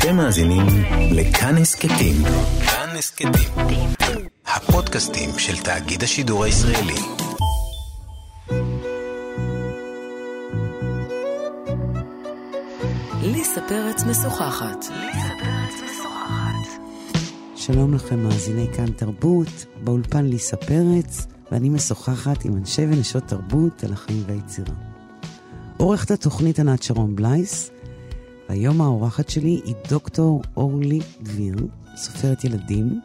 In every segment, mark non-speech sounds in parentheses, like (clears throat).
אתם מאזינים לכאן הסכתים. כאן הסכתים. הפודקאסטים של תאגיד השידור הישראלי. ליסה פרץ משוחחת. שלום לכם, מאזיני כאן תרבות, באולפן ליסה פרץ, ואני משוחחת עם אנשי ונשות תרבות על החיים והיצירה. עורכת התוכנית ענת שרון בלייס, והיום האורחת שלי היא דוקטור אורלי דביר, סופרת ילדים,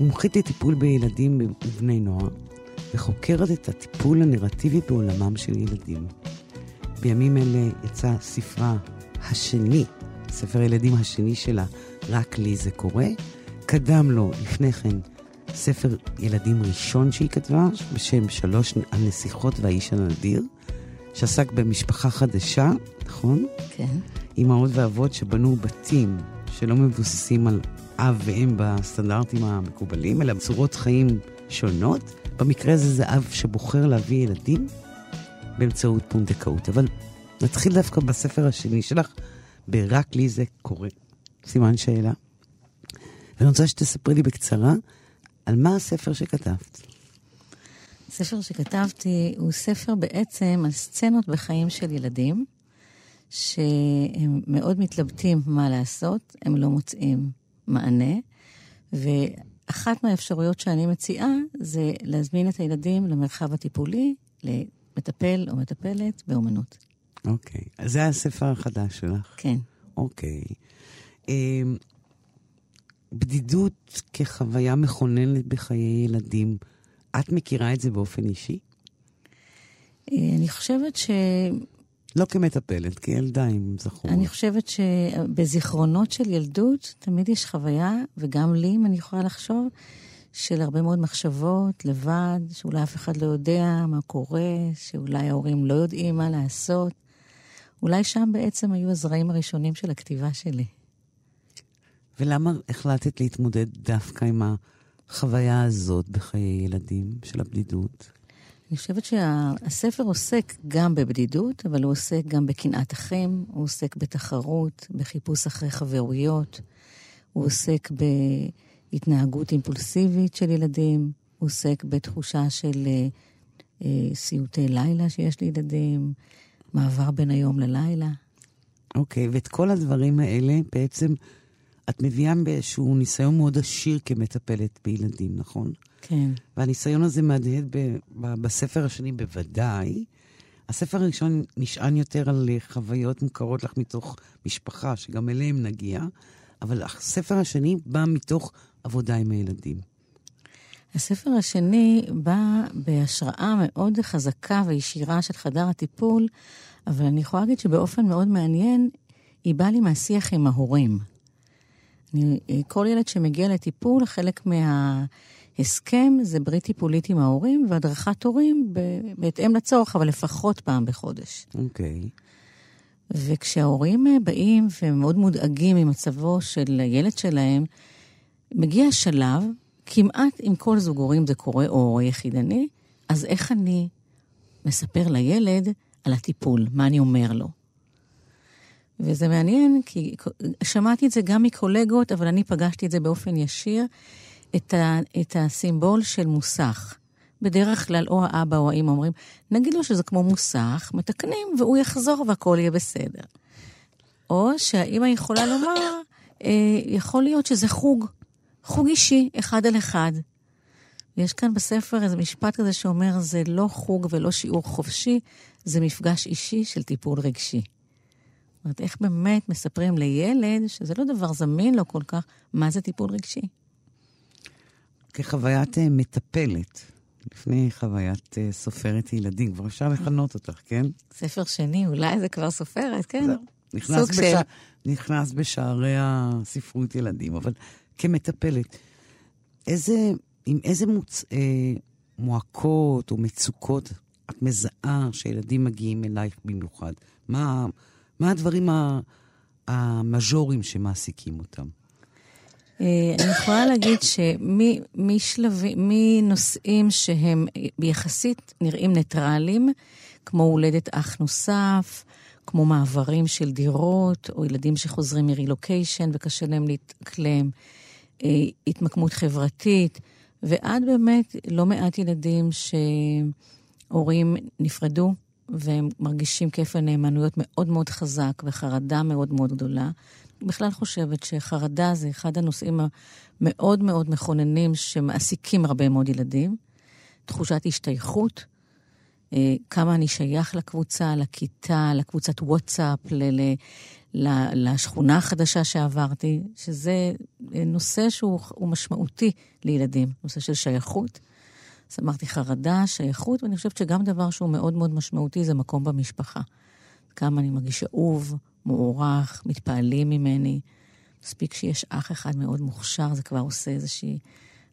מומחית לטיפול בילדים ובני נוער, וחוקרת את הטיפול הנרטיבי בעולמם של ילדים. בימים אלה יצא ספרה השני, ספר הילדים השני שלה, רק לי זה קורה. קדם לו לפני כן ספר ילדים ראשון שהיא כתבה, בשם שלוש הנסיכות והאיש הנדיר, שעסק במשפחה חדשה, נכון? כן. אימהות ואבות שבנו בתים שלא מבוססים על אב ואם בסטנדרטים המקובלים, אלא צורות חיים שונות. במקרה הזה זה אב שבוחר להביא ילדים באמצעות פונדקאות. אבל נתחיל דווקא בספר השני שלך, ב"רק לי זה קורה". סימן שאלה. ואני רוצה שתספרי לי בקצרה על מה הספר שכתבת. הספר שכתבתי הוא ספר בעצם על סצנות בחיים של ילדים, שהם מאוד מתלבטים מה לעשות, הם לא מוצאים מענה, ואחת מהאפשרויות שאני מציעה זה להזמין את הילדים למרחב הטיפולי, למטפל או מטפלת באומנות. אוקיי, אז זה הספר החדש שלך. כן. אוקיי. אמ, בדידות כחוויה מכוננת בחיי ילדים, את מכירה את זה באופן אישי? אה, אני חושבת ש... לא כמטפלת, כילדה, אם זכור. אני חושבת שבזיכרונות של ילדות תמיד יש חוויה, וגם לי, אם אני יכולה לחשוב, של הרבה מאוד מחשבות, לבד, שאולי אף אחד לא יודע מה קורה, שאולי ההורים לא יודעים מה לעשות. אולי שם בעצם היו הזרעים הראשונים של הכתיבה שלי. ולמה החלטת להתמודד דווקא עם החוויה הזאת בחיי ילדים, של הבדידות? אני חושבת שהספר עוסק גם בבדידות, אבל הוא עוסק גם בקנאת אחים, הוא עוסק בתחרות, בחיפוש אחרי חברויות, הוא עוסק בהתנהגות אימפולסיבית של ילדים, הוא עוסק בתחושה של אה, אה, סיוטי לילה שיש לילדים, מעבר בין היום ללילה. אוקיי, okay, ואת כל הדברים האלה בעצם את מביאה באיזשהו ניסיון מאוד עשיר כמטפלת בילדים, נכון? כן. והניסיון הזה מהדהד ב- ב- בספר השני בוודאי. הספר הראשון נשען יותר על חוויות מוכרות לך מתוך משפחה, שגם אליהם נגיע, אבל הספר השני בא מתוך עבודה עם הילדים. הספר השני בא בהשראה מאוד חזקה וישירה של חדר הטיפול, אבל אני יכולה להגיד שבאופן מאוד מעניין, היא באה לי מהשיח עם ההורים. אני, כל ילד שמגיע לטיפול, חלק מההסכם זה ברית טיפולית עם ההורים והדרכת הורים בהתאם לצורך, אבל לפחות פעם בחודש. אוקיי. Okay. וכשההורים באים ומאוד מודאגים ממצבו של הילד שלהם, מגיע שלב, כמעט עם כל זוג הורים זה קורה, או הורה יחידני, אז איך אני מספר לילד על הטיפול, מה אני אומר לו? וזה מעניין, כי שמעתי את זה גם מקולגות, אבל אני פגשתי את זה באופן ישיר, את, ה, את הסימבול של מוסך. בדרך כלל או האבא או האמא אומרים, נגיד לו שזה כמו מוסך, מתקנים והוא יחזור והכל יהיה בסדר. או שהאמא יכולה לומר, אה, יכול להיות שזה חוג, חוג אישי, אחד על אחד. ויש כאן בספר איזה משפט כזה שאומר, זה לא חוג ולא שיעור חופשי, זה מפגש אישי של טיפול רגשי. אומרת, איך באמת מספרים לילד, שזה לא דבר זמין לו כל כך, מה זה טיפול רגשי? כחוויית אה, מטפלת, לפני חוויית uh, סופרת ילדים, כבר אפשר לכנות אותך, כן? ספר שני, אולי זה כבר סופרת, כן? זה נכנס, בש... של... נכנס בשערי הספרות ילדים, אבל כמטפלת, איזה, עם איזה מוצ... אה, מועקות או מצוקות את מזהה שילדים מגיעים אלייך במיוחד? מה, מה הדברים המז'ורים שמעסיקים אותם? אה, אני יכולה להגיד שמשלבים, מנושאים שהם יחסית נראים ניטרלים, כמו הולדת אח נוסף, כמו מעברים של דירות, או ילדים שחוזרים מרילוקיישן וקשה להם להתאקלם, אה, התמקמות חברתית, ועד באמת לא מעט ילדים שהורים נפרדו, והם מרגישים כפל נאמנויות מאוד מאוד חזק וחרדה מאוד מאוד גדולה. בכלל חושבת שחרדה זה אחד הנושאים המאוד מאוד מכוננים שמעסיקים הרבה מאוד ילדים. תחושת השתייכות, אה, כמה אני שייך לקבוצה, לכיתה, לקבוצת וואטסאפ, ל- ל- ל- לשכונה החדשה שעברתי, שזה נושא שהוא משמעותי לילדים, נושא של שייכות. אז אמרתי חרדה, שייכות, ואני חושבת שגם דבר שהוא מאוד מאוד משמעותי זה מקום במשפחה. כמה אני מרגיש אהוב, מוערך, מתפעלים ממני. מספיק שיש אח אחד מאוד מוכשר, זה כבר עושה איזושהי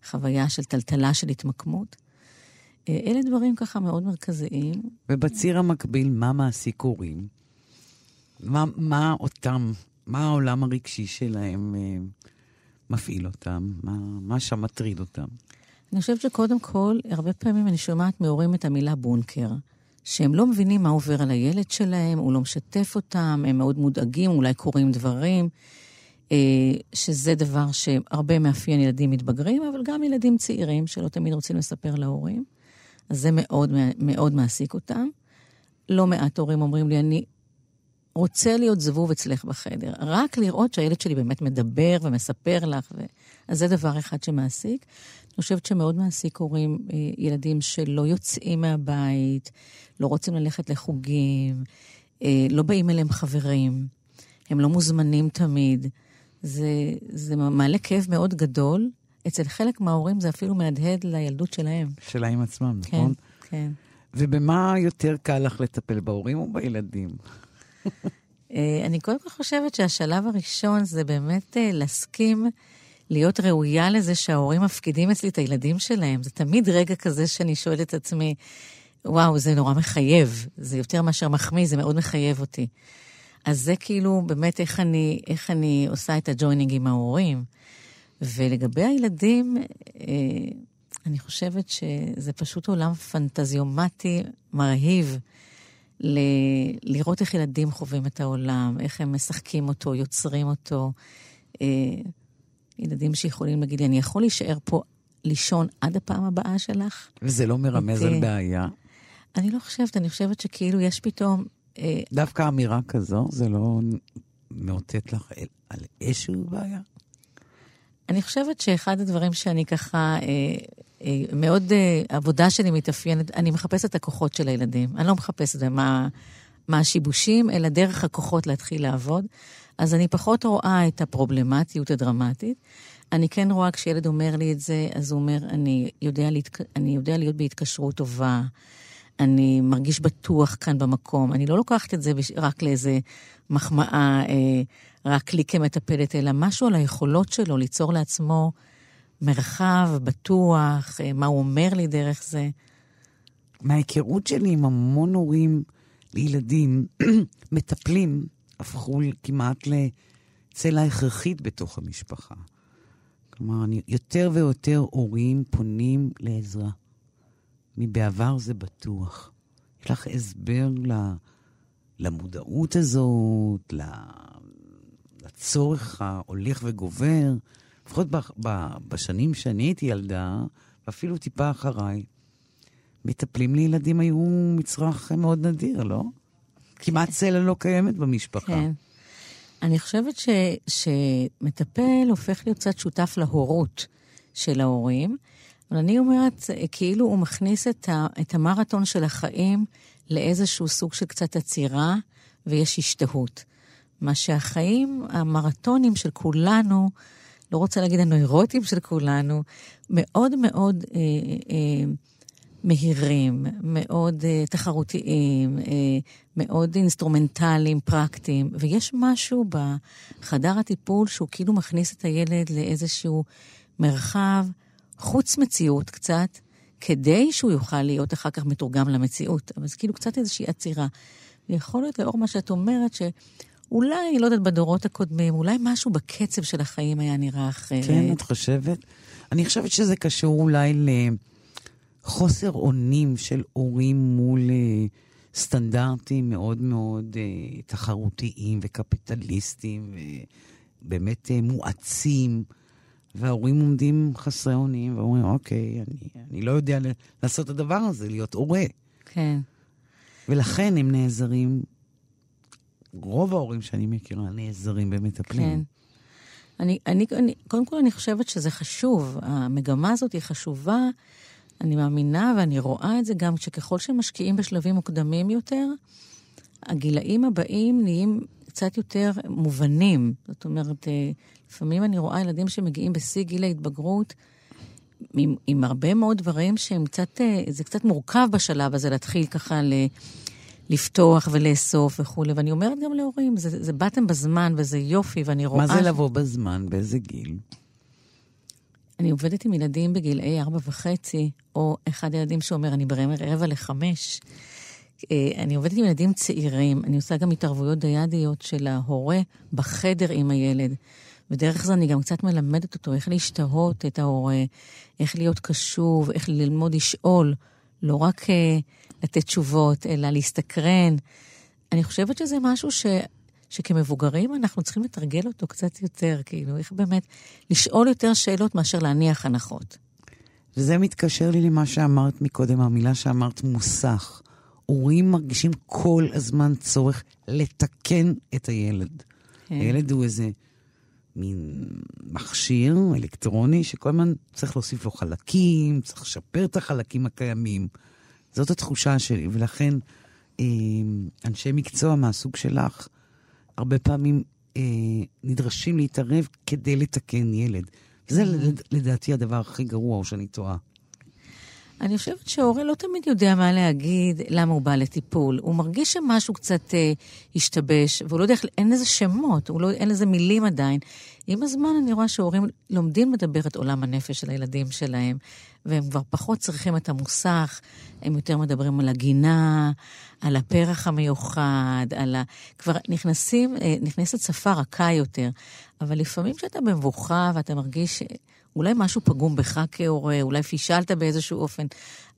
חוויה של טלטלה של התמקמות. אה, אלה דברים ככה מאוד מרכזיים. ובציר המקביל, מה מעסיק הורים? מה, מה אותם, מה העולם הרגשי שלהם אה, מפעיל אותם? מה, מה שם מטריד אותם? אני חושבת שקודם כל, הרבה פעמים אני שומעת מהורים את המילה בונקר. שהם לא מבינים מה עובר על הילד שלהם, הוא לא משתף אותם, הם מאוד מודאגים, אולי קורים דברים, אה, שזה דבר שהרבה מאפיין ילדים מתבגרים, אבל גם ילדים צעירים שלא תמיד רוצים לספר להורים. אז זה מאוד מאוד מעסיק אותם. לא מעט הורים אומרים לי, אני רוצה להיות זבוב אצלך בחדר. רק לראות שהילד שלי באמת מדבר ומספר לך, ו... אז זה דבר אחד שמעסיק. אני חושבת שמאוד מעסיק הורים, אה, ילדים שלא יוצאים מהבית, לא רוצים ללכת לחוגים, אה, לא באים אליהם חברים, הם לא מוזמנים תמיד. זה, זה מעלה כאב מאוד גדול. אצל חלק מההורים זה אפילו מהדהד לילדות שלהם. שלהם עצמם, כן, נכון? כן. ובמה יותר קל לך לטפל, בהורים או בילדים? אה, אני קודם כל חושבת שהשלב הראשון זה באמת להסכים להיות ראויה לזה שההורים מפקידים אצלי את הילדים שלהם. זה תמיד רגע כזה שאני שואלת את עצמי, וואו, זה נורא מחייב. זה יותר מאשר מחמיא, זה מאוד מחייב אותי. אז זה כאילו באמת איך אני, איך אני עושה את ה joining עם ההורים. ולגבי הילדים, אה, אני חושבת שזה פשוט עולם פנטזיומטי מרהיב. ל- לראות איך ילדים חווים את העולם, איך הם משחקים אותו, יוצרים אותו. ילדים שיכולים להגיד לי, אני יכול להישאר פה לישון עד הפעם הבאה שלך? וזה לא מרמז על בעיה? אני לא חושבת, אני חושבת שכאילו יש פתאום... אה, דווקא אמירה כזו, זה לא מאותת לך על איזושהי בעיה? אני חושבת שאחד הדברים שאני ככה, אה, אה, מאוד, אה, עבודה שלי מתאפיינת, אני מחפשת את הכוחות של הילדים. אני לא מחפשת מה, מה השיבושים, אלא דרך הכוחות להתחיל לעבוד. אז אני פחות רואה את הפרובלמטיות הדרמטית. אני כן רואה כשילד אומר לי את זה, אז הוא אומר, אני יודע, להתק... אני יודע להיות בהתקשרות טובה, אני מרגיש בטוח כאן במקום. אני לא לוקחת את זה רק לאיזה מחמאה, אה, רק לי כמטפלת, אלא משהו על היכולות שלו ליצור לעצמו מרחב בטוח, אה, מה הוא אומר לי דרך זה. מההיכרות שלי עם המון הורים לילדים, (clears throat) מטפלים, הפכו כמעט לצלע הכרחית בתוך המשפחה. כלומר, אני, יותר ויותר הורים פונים לעזרה. מבעבר זה בטוח. יש לך הסבר ל, למודעות הזאת, לצורך ההולך וגובר, לפחות ב, ב, בשנים שאני הייתי ילדה, ואפילו טיפה אחריי, מטפלים לילדים היו מצרך מאוד נדיר, לא? כמעט צלע לא קיימת במשפחה. כן. אני חושבת ש, שמטפל הופך להיות קצת שותף להורות של ההורים, אבל אני אומרת, כאילו הוא מכניס את, ה, את המרתון של החיים לאיזשהו סוג של קצת עצירה, ויש השתהות. מה שהחיים, המרתונים של כולנו, לא רוצה להגיד הנוירוטים של כולנו, מאוד מאוד אה, אה, מהירים, מאוד uh, תחרותיים, uh, מאוד אינסטרומנטליים, פרקטיים, ויש משהו בחדר הטיפול שהוא כאילו מכניס את הילד לאיזשהו מרחב חוץ מציאות קצת, כדי שהוא יוכל להיות אחר כך מתורגם למציאות. אבל זה כאילו קצת איזושהי עצירה. ויכול להיות לאור מה שאת אומרת, שאולי, לא יודעת, בדורות הקודמים, אולי משהו בקצב של החיים היה נראה אחרת. כן, את חושבת? אני חושבת שזה קשור אולי ל... חוסר אונים של הורים מול uh, סטנדרטים מאוד מאוד אה, תחרותיים וקפיטליסטיים, ובאמת אה, מואצים, וההורים עומדים חסרי אונים ואומרים, אוקיי, אני, אני לא יודע לעשות את הדבר הזה, להיות הורה. כן. ולכן הם נעזרים, רוב ההורים שאני מכירה נעזרים במטפלים. כן. אני, אני, אני, קודם כל, אני חושבת שזה חשוב. המגמה הזאת היא חשובה. אני מאמינה ואני רואה את זה גם שככל שמשקיעים בשלבים מוקדמים יותר, הגילאים הבאים נהיים קצת יותר מובנים. זאת אומרת, אה, לפעמים אני רואה ילדים שמגיעים בשיא גיל ההתבגרות, עם, עם הרבה מאוד דברים שהם קצת, אה, זה קצת מורכב בשלב הזה להתחיל ככה ל... לפתוח ולאסוף וכולי, ואני אומרת גם להורים, זה, זה באתם בזמן וזה יופי, ואני רואה... מה זה לבוא בזמן? באיזה גיל? אני עובדת עם ילדים בגילאי ארבע וחצי, או אחד הילדים שאומר, אני ברבע לחמש. אה, אני עובדת עם ילדים צעירים, אני עושה גם התערבויות דיאדיות של ההורה בחדר עם הילד. ודרך זה אני גם קצת מלמדת אותו איך להשתהות את ההורה, איך להיות קשוב, איך ללמוד לשאול, לא רק uh, לתת תשובות, אלא להסתקרן. אני חושבת שזה משהו ש... שכמבוגרים אנחנו צריכים לתרגל אותו קצת יותר, כאילו, איך באמת לשאול יותר שאלות מאשר להניח הנחות. וזה מתקשר לי למה שאמרת מקודם, המילה שאמרת מוסך. הורים מרגישים כל הזמן צורך לתקן את הילד. כן. הילד הוא איזה מין מכשיר אלקטרוני שכל הזמן צריך להוסיף לו חלקים, צריך לשפר את החלקים הקיימים. זאת התחושה שלי, ולכן אה, אנשי מקצוע מהסוג שלך הרבה פעמים אה, נדרשים להתערב כדי לתקן ילד. וזה לדעתי הדבר הכי גרוע, או שאני טועה. אני חושבת שההורה לא תמיד יודע מה להגיד, למה הוא בא לטיפול. הוא מרגיש שמשהו קצת אה, השתבש, והוא לא יודע, אין לזה שמות, לא, אין לזה מילים עדיין. עם הזמן אני רואה שהורים לומדים לדבר את עולם הנפש של הילדים שלהם, והם כבר פחות צריכים את המוסך, הם יותר מדברים על הגינה, על הפרח המיוחד, על ה... כבר נכנסים, אה, נכנסת שפה רכה יותר. אבל לפעמים כשאתה במבוכה ואתה מרגיש אולי משהו פגום בך כהורה, אולי פישלת באיזשהו אופן,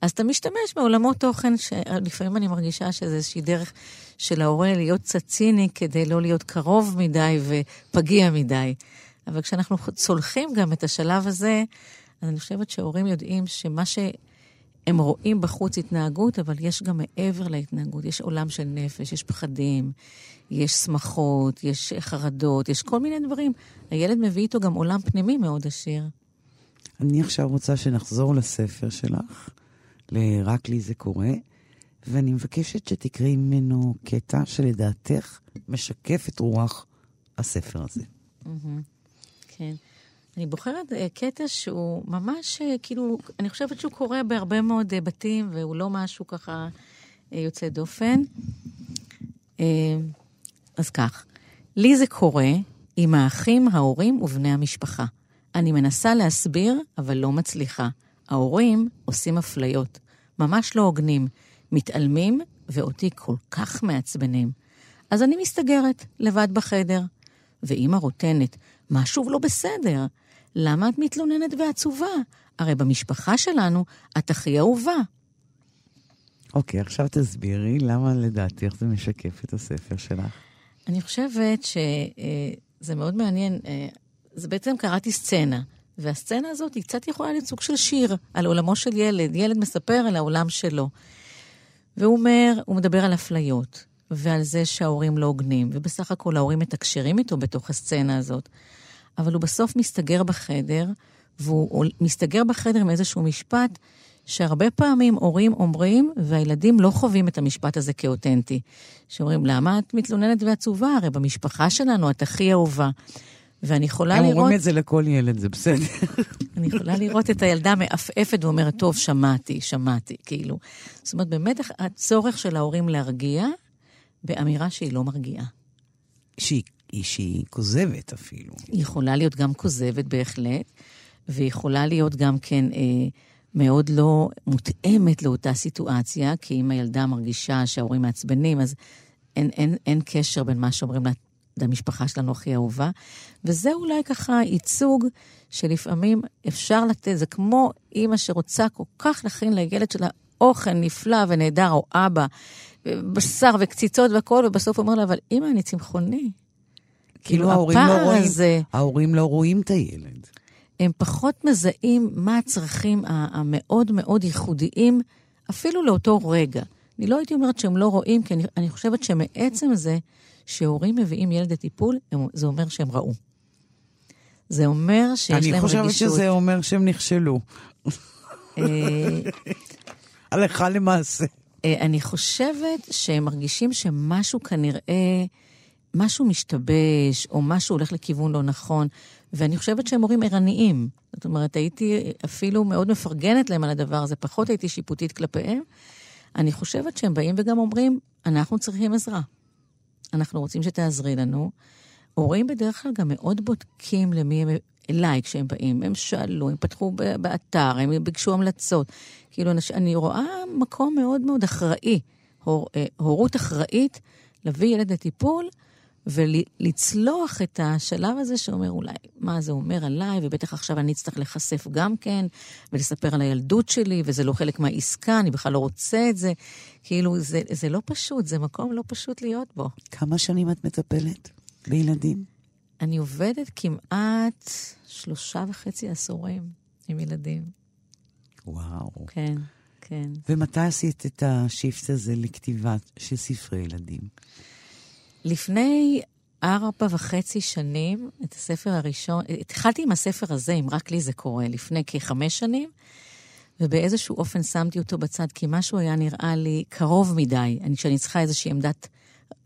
אז אתה משתמש בעולמות תוכן שלפעמים אני מרגישה שזה איזושהי דרך של ההורה להיות קצת ציני כדי לא להיות קרוב מדי ופגיע מדי. אבל כשאנחנו צולחים גם את השלב הזה, אז אני חושבת שהורים יודעים שמה שהם רואים בחוץ התנהגות, אבל יש גם מעבר להתנהגות, יש עולם של נפש, יש פחדים, יש שמחות, יש חרדות, יש כל מיני דברים. הילד מביא איתו גם עולם פנימי מאוד עשיר. אני עכשיו רוצה שנחזור לספר שלך, ל"רק לי זה קורה", ואני מבקשת שתקראי ממנו קטע שלדעתך משקף את רוח הספר הזה. כן. אני בוחרת אה, קטע שהוא ממש, אה, כאילו, אני חושבת שהוא קורה בהרבה מאוד אה, בתים, והוא לא משהו ככה יוצא דופן. אז כך, לי זה קורה עם האחים, ההורים ובני המשפחה. אני מנסה להסביר, אבל לא מצליחה. ההורים עושים אפליות, ממש לא הוגנים, מתעלמים, ואותי כל כך מעצבנים. אז אני מסתגרת, לבד בחדר. ואימא רוטנת, מה שוב לא בסדר? למה את מתלוננת ועצובה? הרי במשפחה שלנו את הכי אהובה. אוקיי, okay, עכשיו תסבירי למה לדעתך זה משקף את הספר שלך. אני חושבת שזה מאוד מעניין. זה בעצם קראתי סצנה, והסצנה הזאת היא קצת יכולה להיות סוג של שיר על עולמו של ילד. ילד מספר על העולם שלו. והוא אומר, הוא מדבר על אפליות, ועל זה שההורים לא הוגנים, ובסך הכל ההורים מתקשרים איתו בתוך הסצנה הזאת. אבל הוא בסוף מסתגר בחדר, והוא מסתגר בחדר עם איזשהו משפט שהרבה פעמים הורים אומרים, והילדים לא חווים את המשפט הזה כאותנטי. שאומרים, למה את מתלוננת ועצובה? הרי במשפחה שלנו את הכי אהובה. ואני יכולה הם לראות... הם אומרים את זה לכל ילד, זה בסדר. אני יכולה לראות את הילדה מעפעפת ואומרת, טוב, שמעתי, שמעתי, כאילו. זאת אומרת, באמת הצורך של ההורים להרגיע, באמירה שהיא לא מרגיעה. שהיא, שהיא כוזבת אפילו. היא יכולה להיות גם כוזבת בהחלט, ויכולה להיות גם כן אה, מאוד לא מותאמת לאותה סיטואציה, כי אם הילדה מרגישה שההורים מעצבנים, אז אין, אין, אין קשר בין מה שאומרים לה, המשפחה שלנו הכי אהובה. וזה אולי ככה ייצוג שלפעמים אפשר לתת, זה כמו אימא שרוצה כל כך להכין לילד שלה אוכל נפלא ונהדר, או אבא, בשר וקציצות והכול, ובסוף אומר לה, אבל אמא, אני צמחוני. כאילו ההורים לא רואים, הזה, ההורים לא רואים את הילד. הם פחות מזהים מה הצרכים המאוד מאוד ייחודיים, אפילו לאותו רגע. אני לא הייתי אומרת שהם לא רואים, כי אני, אני חושבת שמעצם זה שהורים מביאים ילד לטיפול, זה אומר שהם ראו. זה אומר שיש להם רגישות. אני חושבת שזה אומר שהם נכשלו. אה, הלכה למעשה. אה, אני חושבת שהם מרגישים שמשהו כנראה, משהו משתבש, או משהו הולך לכיוון לא נכון, ואני חושבת שהם הורים ערניים. זאת אומרת, הייתי אפילו מאוד מפרגנת להם על הדבר הזה, פחות הייתי שיפוטית כלפיהם. אני חושבת שהם באים וגם אומרים, אנחנו צריכים עזרה. אנחנו רוצים שתעזרי לנו. הורים בדרך כלל גם מאוד בודקים למי הם, אליי כשהם באים. הם שאלו, הם פתחו באתר, הם ביקשו המלצות. כאילו, אני רואה מקום מאוד מאוד אחראי, הור, אה, הורות אחראית, להביא ילד לטיפול. ולצלוח את השלב הזה שאומר אולי, מה זה אומר עליי, ובטח עכשיו אני אצטרך להיחשף גם כן, ולספר על הילדות שלי, וזה לא חלק מהעסקה, אני בכלל לא רוצה את זה. כאילו, זה, זה לא פשוט, זה מקום לא פשוט להיות בו. כמה שנים את מטפלת בילדים? אני עובדת כמעט שלושה וחצי עשורים עם ילדים. וואו. כן, כן. ומתי עשית את השיפט הזה לכתיבה של ספרי ילדים? לפני ארבע וחצי שנים, את הספר הראשון, התחלתי עם הספר הזה, אם רק לי זה קורה, לפני כחמש שנים, ובאיזשהו אופן שמתי אותו בצד, כי משהו היה נראה לי קרוב מדי, אני, שאני צריכה איזושהי עמדת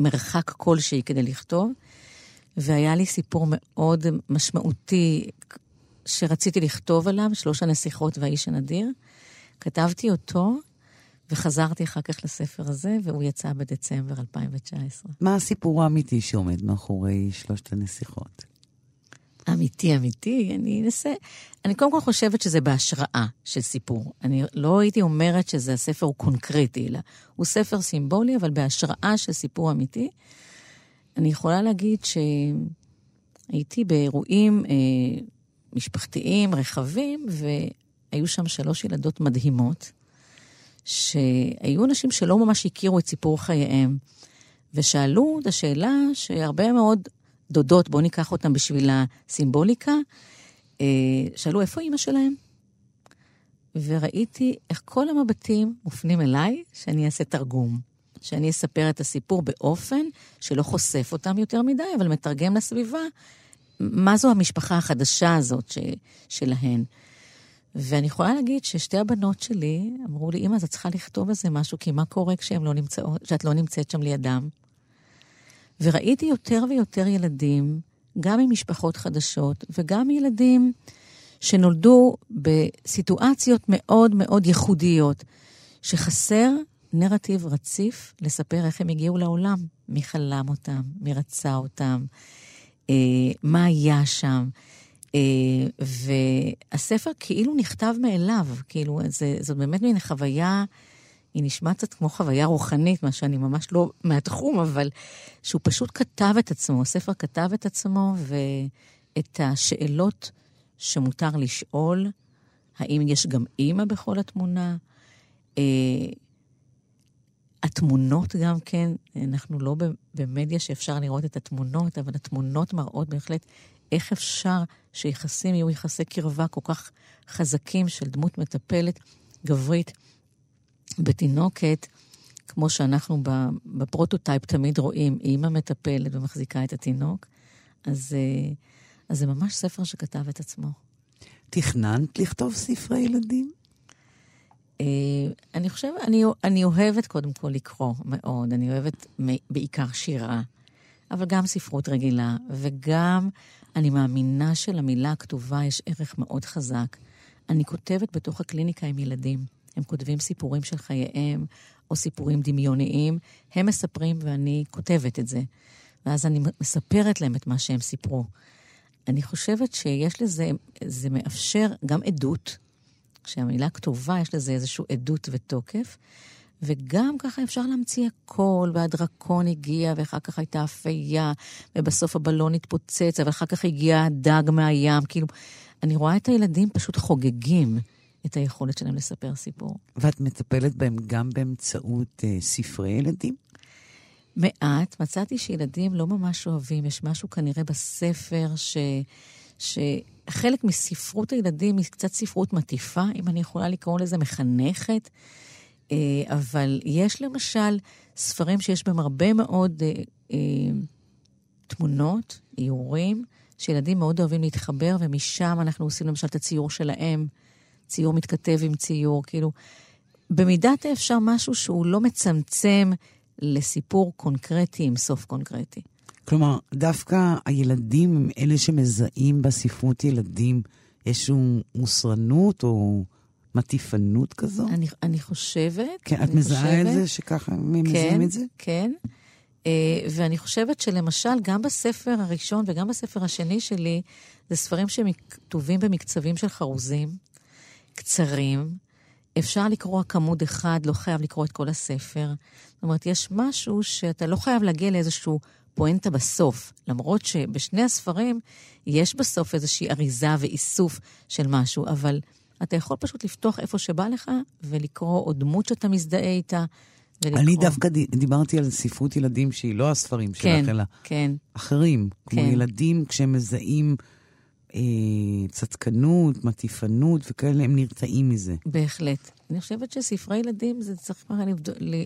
מרחק כלשהי כדי לכתוב, והיה לי סיפור מאוד משמעותי שרציתי לכתוב עליו, שלוש הנסיכות והאיש הנדיר. כתבתי אותו, וחזרתי אחר כך לספר הזה, והוא יצא בדצמבר 2019. מה הסיפור האמיתי שעומד מאחורי שלושת הנסיכות? אמיתי, אמיתי, אני אנסה... אני קודם כל חושבת שזה בהשראה של סיפור. אני לא הייתי אומרת שזה הספר הוא קונקרטי, אלא הוא ספר סימבולי, אבל בהשראה של סיפור אמיתי. אני יכולה להגיד שהייתי באירועים אה, משפחתיים רחבים, והיו שם שלוש ילדות מדהימות, שהיו אנשים שלא ממש הכירו את סיפור חייהם, ושאלו את השאלה שהרבה מאוד דודות, בואו ניקח אותן בשביל הסימבוליקה, אה, שאלו איפה אימא שלהם? וראיתי איך כל המבטים מופנים אליי, שאני אעשה תרגום. שאני אספר את הסיפור באופן שלא חושף אותם יותר מדי, אבל מתרגם לסביבה מה זו המשפחה החדשה הזאת ש, שלהן. ואני יכולה להגיד ששתי הבנות שלי אמרו לי, אמא, את צריכה לכתוב על זה משהו, כי מה קורה כשהן לא נמצאות, כשאת לא נמצאת שם לידם? וראיתי יותר ויותר ילדים, גם ממשפחות חדשות וגם ילדים שנולדו בסיטואציות מאוד מאוד ייחודיות, שחסר נרטיב רציף לספר איך הם הגיעו לעולם, מי חלם אותם, מי רצה אותם, אה, מה היה שם. אה, והספר כאילו נכתב מאליו, כאילו, זה, זאת באמת מין חוויה, היא נשמעת קצת כמו חוויה רוחנית, מה שאני ממש לא מהתחום, אבל שהוא פשוט כתב את עצמו, הספר כתב את עצמו, ואת השאלות שמותר לשאול, האם יש גם אימא בכל התמונה? אה, התמונות גם כן, אנחנו לא במדיה שאפשר לראות את התמונות, אבל התמונות מראות בהחלט איך אפשר שיחסים יהיו יחסי קרבה כל כך חזקים של דמות מטפלת גברית בתינוקת, כמו שאנחנו ב prototype תמיד רואים, אימא מטפלת ומחזיקה את התינוק. אז, אה, אז זה ממש ספר שכתב את עצמו. תכננת לכתוב ספרי ילדים? אה, אני חושבת, אני, אני אוהבת קודם כל לקרוא מאוד, אני אוהבת בעיקר שירה, אבל גם ספרות רגילה, וגם אני מאמינה שלמילה הכתובה יש ערך מאוד חזק. אני כותבת בתוך הקליניקה עם ילדים. הם כותבים סיפורים של חייהם, או סיפורים דמיוניים. הם מספרים ואני כותבת את זה. ואז אני מספרת להם את מה שהם סיפרו. אני חושבת שיש לזה, זה מאפשר גם עדות. כשהמילה כתובה, יש לזה איזושהי עדות ותוקף. וגם ככה אפשר להמציא הכל, והדרקון הגיע, ואחר כך הייתה אפייה, ובסוף הבלון התפוצץ, אבל אחר כך הגיע הדג מהים. כאילו, אני רואה את הילדים פשוט חוגגים את היכולת שלהם לספר סיפור. ואת מטפלת בהם גם באמצעות אה, ספרי ילדים? מעט, מצאתי שילדים לא ממש אוהבים, יש משהו כנראה בספר ש... שחלק מספרות הילדים היא קצת ספרות מטיפה, אם אני יכולה לקרוא לזה מחנכת, אבל יש למשל ספרים שיש בהם הרבה מאוד אה, אה, תמונות, איורים, שילדים מאוד אוהבים להתחבר, ומשם אנחנו עושים למשל את הציור שלהם, ציור מתכתב עם ציור, כאילו, במידת האפשר משהו שהוא לא מצמצם לסיפור קונקרטי עם סוף קונקרטי. כלומר, דווקא הילדים הם אלה שמזהים בספרות ילדים איזושהי מוסרנות או מטיפנות כזו? אני, אני חושבת. כן, אני את מזהה חושבת, את זה שככה הם כן, מזהים את זה? כן. Uh, ואני חושבת שלמשל, גם בספר הראשון וגם בספר השני שלי, זה ספרים שכתובים במקצבים של חרוזים, קצרים. אפשר לקרוא רק עמוד אחד, לא חייב לקרוא את כל הספר. זאת אומרת, יש משהו שאתה לא חייב להגיע לאיזשהו פואנטה בסוף, למרות שבשני הספרים יש בסוף איזושהי אריזה ואיסוף של משהו, אבל אתה יכול פשוט לפתוח איפה שבא לך ולקרוא עוד דמות שאתה מזדהה איתה. ולקרוא. אני דווקא ד- דיברתי על ספרות ילדים שהיא לא הספרים שלך, כן, אלא כן, אחרים. כמו כן. ילדים, כשהם מזהים אה, צדקנות, מטיפנות וכאלה, הם נרתעים מזה. בהחלט. אני חושבת שספרי ילדים, זה צריך לבד- ל-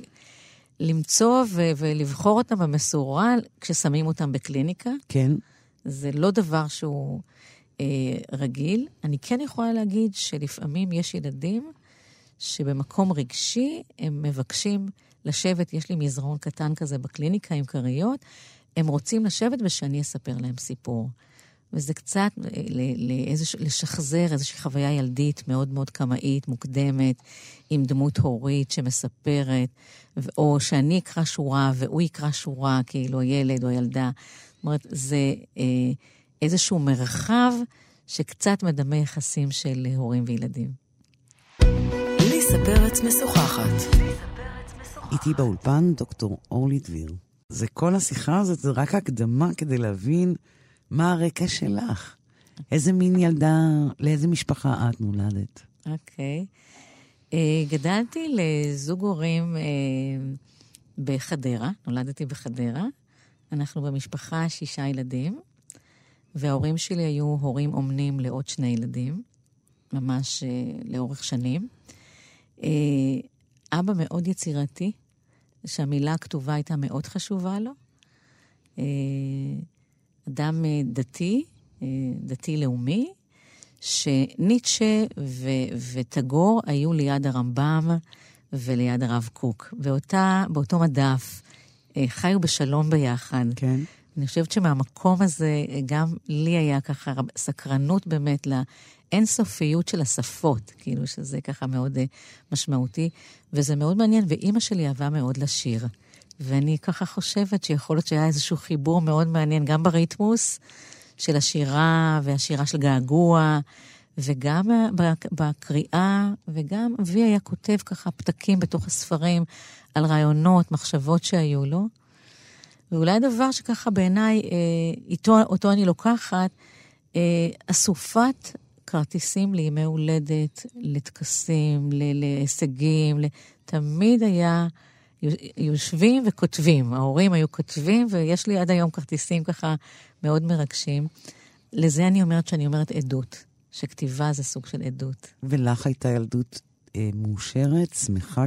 למצוא ו- ולבחור אותם במשורה כששמים אותם בקליניקה. כן? זה לא דבר שהוא רגיל. אני כן יכולה להגיד שלפעמים יש ילדים שבמקום רגשי הם מבקשים לשבת, יש לי מזרון קטן כזה בקליניקה עם כריות, הם רוצים לשבת ושאני אספר להם סיפור. וזה קצת אה, לאיזוש- לשחזר איזושהי חוויה ילדית מאוד מאוד קמאית, מוקדמת, עם דמות הורית שמספרת, או שאני אקרא שורה והוא יקרא שורה, כאילו הילד או הילדה. זאת אומרת, זה אה, איזשהו מרחב שקצת מדמה יחסים של הורים וילדים. ליסה פרץ משוחחת. איתי באולפן דוקטור אורלי דביר. זה כל השיחה הזאת, זה רק הקדמה כדי להבין מה הרקע שלך. איזה מין ילדה, לאיזה משפחה את נולדת? אוקיי. אה, גדלתי לזוג הורים אה, בחדרה, נולדתי בחדרה. אנחנו במשפחה שישה ילדים, וההורים שלי היו הורים אומנים לעוד שני ילדים, ממש אה, לאורך שנים. אה, אבא מאוד יצירתי, שהמילה הכתובה הייתה מאוד חשובה לו. אה, אדם דתי, דתי-לאומי, שניטשה ו- וטגור היו ליד הרמב"ם וליד הרב קוק. באותה, באותו מדף חיו בשלום ביחד. כן. אני חושבת שמהמקום הזה, אה, גם לי היה ככה סקרנות באמת לאינסופיות של השפות, כאילו שזה ככה מאוד אה, משמעותי, וזה מאוד מעניין, ואימא שלי אהבה מאוד לשיר. ואני ככה חושבת שיכול להיות שהיה איזשהו חיבור מאוד מעניין, גם בריתמוס של השירה והשירה של געגוע, וגם אה, בק- בקריאה, וגם אבי היה כותב ככה פתקים בתוך הספרים על רעיונות, מחשבות שהיו לו. ואולי הדבר שככה בעיניי, אה, איתו, אותו אני לוקחת, אה, אסופת כרטיסים לימי הולדת, לטקסים, להישגים, תמיד היה יושבים וכותבים. ההורים היו כותבים, ויש לי עד היום כרטיסים ככה מאוד מרגשים. לזה אני אומרת שאני אומרת עדות, שכתיבה זה סוג של עדות. ולך הייתה ילדות אה, מאושרת, שמחה,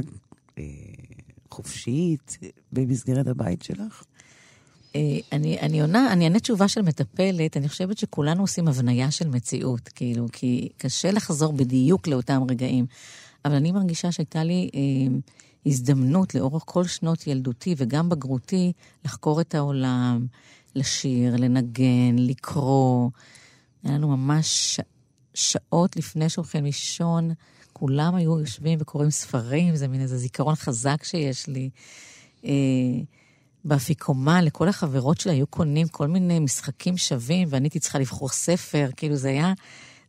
אה, חופשית, אה, במסגרת הבית שלך? אה, אני, אני עונה, אני אענה תשובה של מטפלת, אני חושבת שכולנו עושים הבניה של מציאות, כאילו, כי קשה לחזור בדיוק לאותם רגעים. אבל אני מרגישה שהייתה לי אה, הזדמנות לאורך כל שנות ילדותי וגם בגרותי לחקור את העולם, לשיר, לנגן, לקרוא. היה לנו ממש. שעות לפני שהולכים לישון, כולם היו יושבים וקוראים ספרים, זה מין איזה זיכרון חזק שיש לי. אה, באפיקומן, לכל החברות שלי היו קונים כל מיני משחקים שווים, ואני הייתי צריכה לבחור ספר, כאילו זה היה,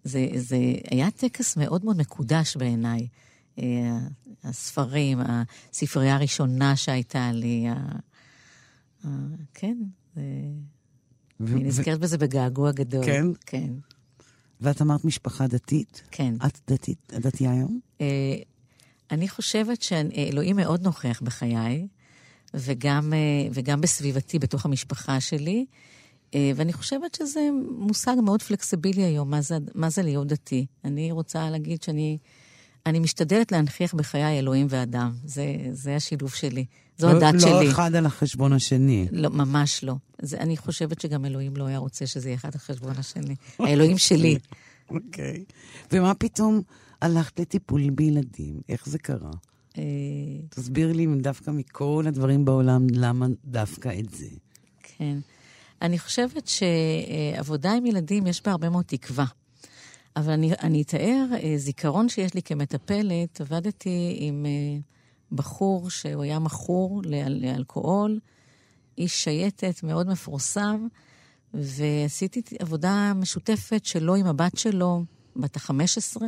זה, זה היה טקס מאוד מאוד מקודש בעיניי. אה, הספרים, הספרייה הראשונה שהייתה לי, ה... ה... כן, זה... ו- אני ו- נזכרת בזה בגעגוע גדול. כן? כן. ואת אמרת משפחה דתית? כן. את דתית, דתייה היום? אה, אני חושבת שאלוהים מאוד נוכח בחיי, וגם, אה, וגם בסביבתי, בתוך המשפחה שלי. אה, ואני חושבת שזה מושג מאוד פלקסיבילי היום, מה זה, מה זה להיות דתי. אני רוצה להגיד שאני אני משתדלת להנכיח בחיי אלוהים ואדם. זה, זה השילוב שלי. זו לא, הדת לא שלי. לא אחד על החשבון השני. לא, ממש לא. זה, אני חושבת שגם אלוהים לא היה רוצה שזה יהיה אחד על חשבון השני. האלוהים שלי. אוקיי. ומה פתאום הלכת לטיפול בילדים? איך זה קרה? אה, תסביר לי דווקא מכל הדברים בעולם, למה דווקא את זה. כן. אני חושבת שעבודה עם ילדים, יש בה הרבה מאוד תקווה. אבל אני, אני אתאר אה, זיכרון שיש לי כמטפלת. עבדתי עם אה, בחור שהוא היה מכור לאל, לאלכוהול, איש שייטת מאוד מפורסם, ועשיתי עבודה משותפת שלו עם הבת שלו, בת ה-15,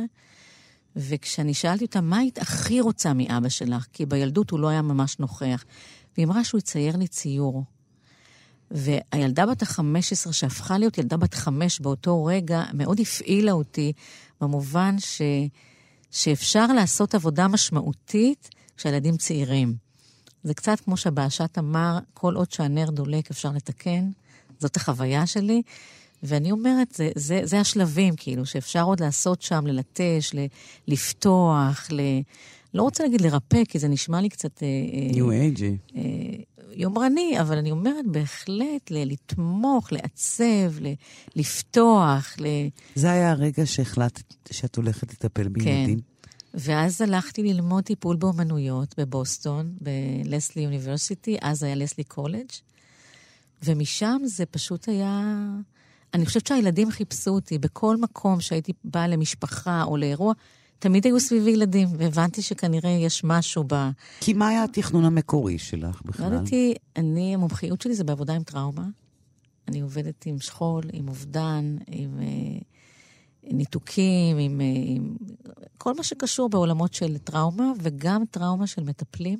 וכשאני שאלתי אותה, מה היית הכי רוצה מאבא שלך? כי בילדות הוא לא היה ממש נוכח. והיא אמרה שהוא יצייר לי ציור. והילדה בת ה-15, שהפכה להיות ילדה בת חמש באותו רגע, מאוד הפעילה אותי, במובן ש... שאפשר לעשות עבודה משמעותית כשהילדים צעירים. זה קצת כמו שבאשת אמר, כל עוד שהנר דולק אפשר לתקן. זאת החוויה שלי. ואני אומרת, זה, זה, זה השלבים, כאילו, שאפשר עוד לעשות שם, ללטש, ל, לפתוח, ל... לא רוצה להגיד לרפא, כי זה נשמע לי קצת... אה, ניו אייג'י. אה, יומרני, אבל אני אומרת בהחלט ל- לתמוך, לעצב, ל- לפתוח, ל... זה היה הרגע שהחלטת שאת הולכת לטפל בילדים? ואז הלכתי ללמוד טיפול באומנויות בבוסטון, בלסלי אוניברסיטי, אז היה לסלי קולג', ומשם זה פשוט היה... אני חושבת שהילדים חיפשו אותי בכל מקום שהייתי באה למשפחה או לאירוע, תמיד היו סביבי ילדים, והבנתי שכנראה יש משהו ב... כי מה היה התכנון המקורי שלך בכלל? למדתי, אני, המומחיות שלי זה בעבודה עם טראומה. אני עובדת עם שכול, עם אובדן, עם אה, ניתוקים, עם, אה, עם כל מה שקשור בעולמות של טראומה, וגם טראומה של מטפלים.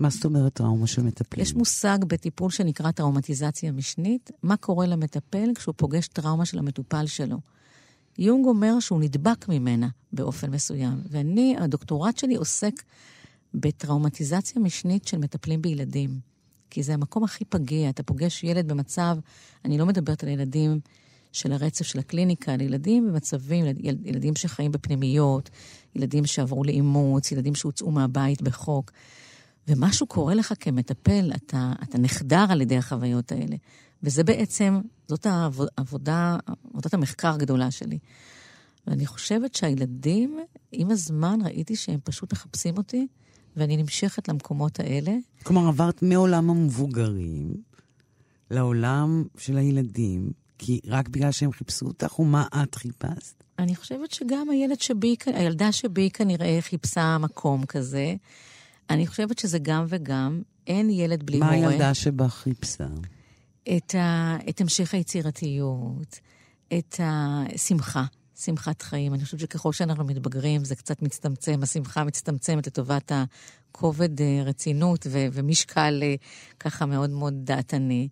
מה זאת אומרת טראומה של מטפלים? יש מושג בטיפול שנקרא טראומטיזציה משנית, מה קורה למטפל כשהוא פוגש טראומה של המטופל שלו. יונג אומר שהוא נדבק ממנה באופן מסוים, ואני, הדוקטורט שלי עוסק בטראומטיזציה משנית של מטפלים בילדים. כי זה המקום הכי פגיע, אתה פוגש ילד במצב, אני לא מדברת על ילדים של הרצף של הקליניקה, על ילדים במצבים, ילד, ילדים שחיים בפנימיות, ילדים שעברו לאימוץ, ילדים שהוצאו מהבית בחוק. ומשהו קורה לך כמטפל, אתה, אתה נחדר על ידי החוויות האלה. וזה בעצם, זאת העבודה, עבודת המחקר הגדולה שלי. ואני חושבת שהילדים, עם הזמן ראיתי שהם פשוט מחפשים אותי, ואני נמשכת למקומות האלה. כלומר, עברת מעולם המבוגרים לעולם של הילדים, כי רק בגלל שהם חיפשו אותך, ומה את חיפשת? אני חושבת שגם הילד שבי, הילדה שבי כנראה חיפשה מקום כזה. אני חושבת שזה גם וגם. אין ילד בלי מה מורה. מה הילדה שבה חיפשה? את, ה, את המשך היצירתיות, את השמחה, שמחת חיים. אני חושבת שככל שאנחנו מתבגרים, זה קצת מצטמצם, השמחה מצטמצמת לטובת הכובד אה, רצינות ו, ומשקל אה, ככה מאוד מאוד דעתני.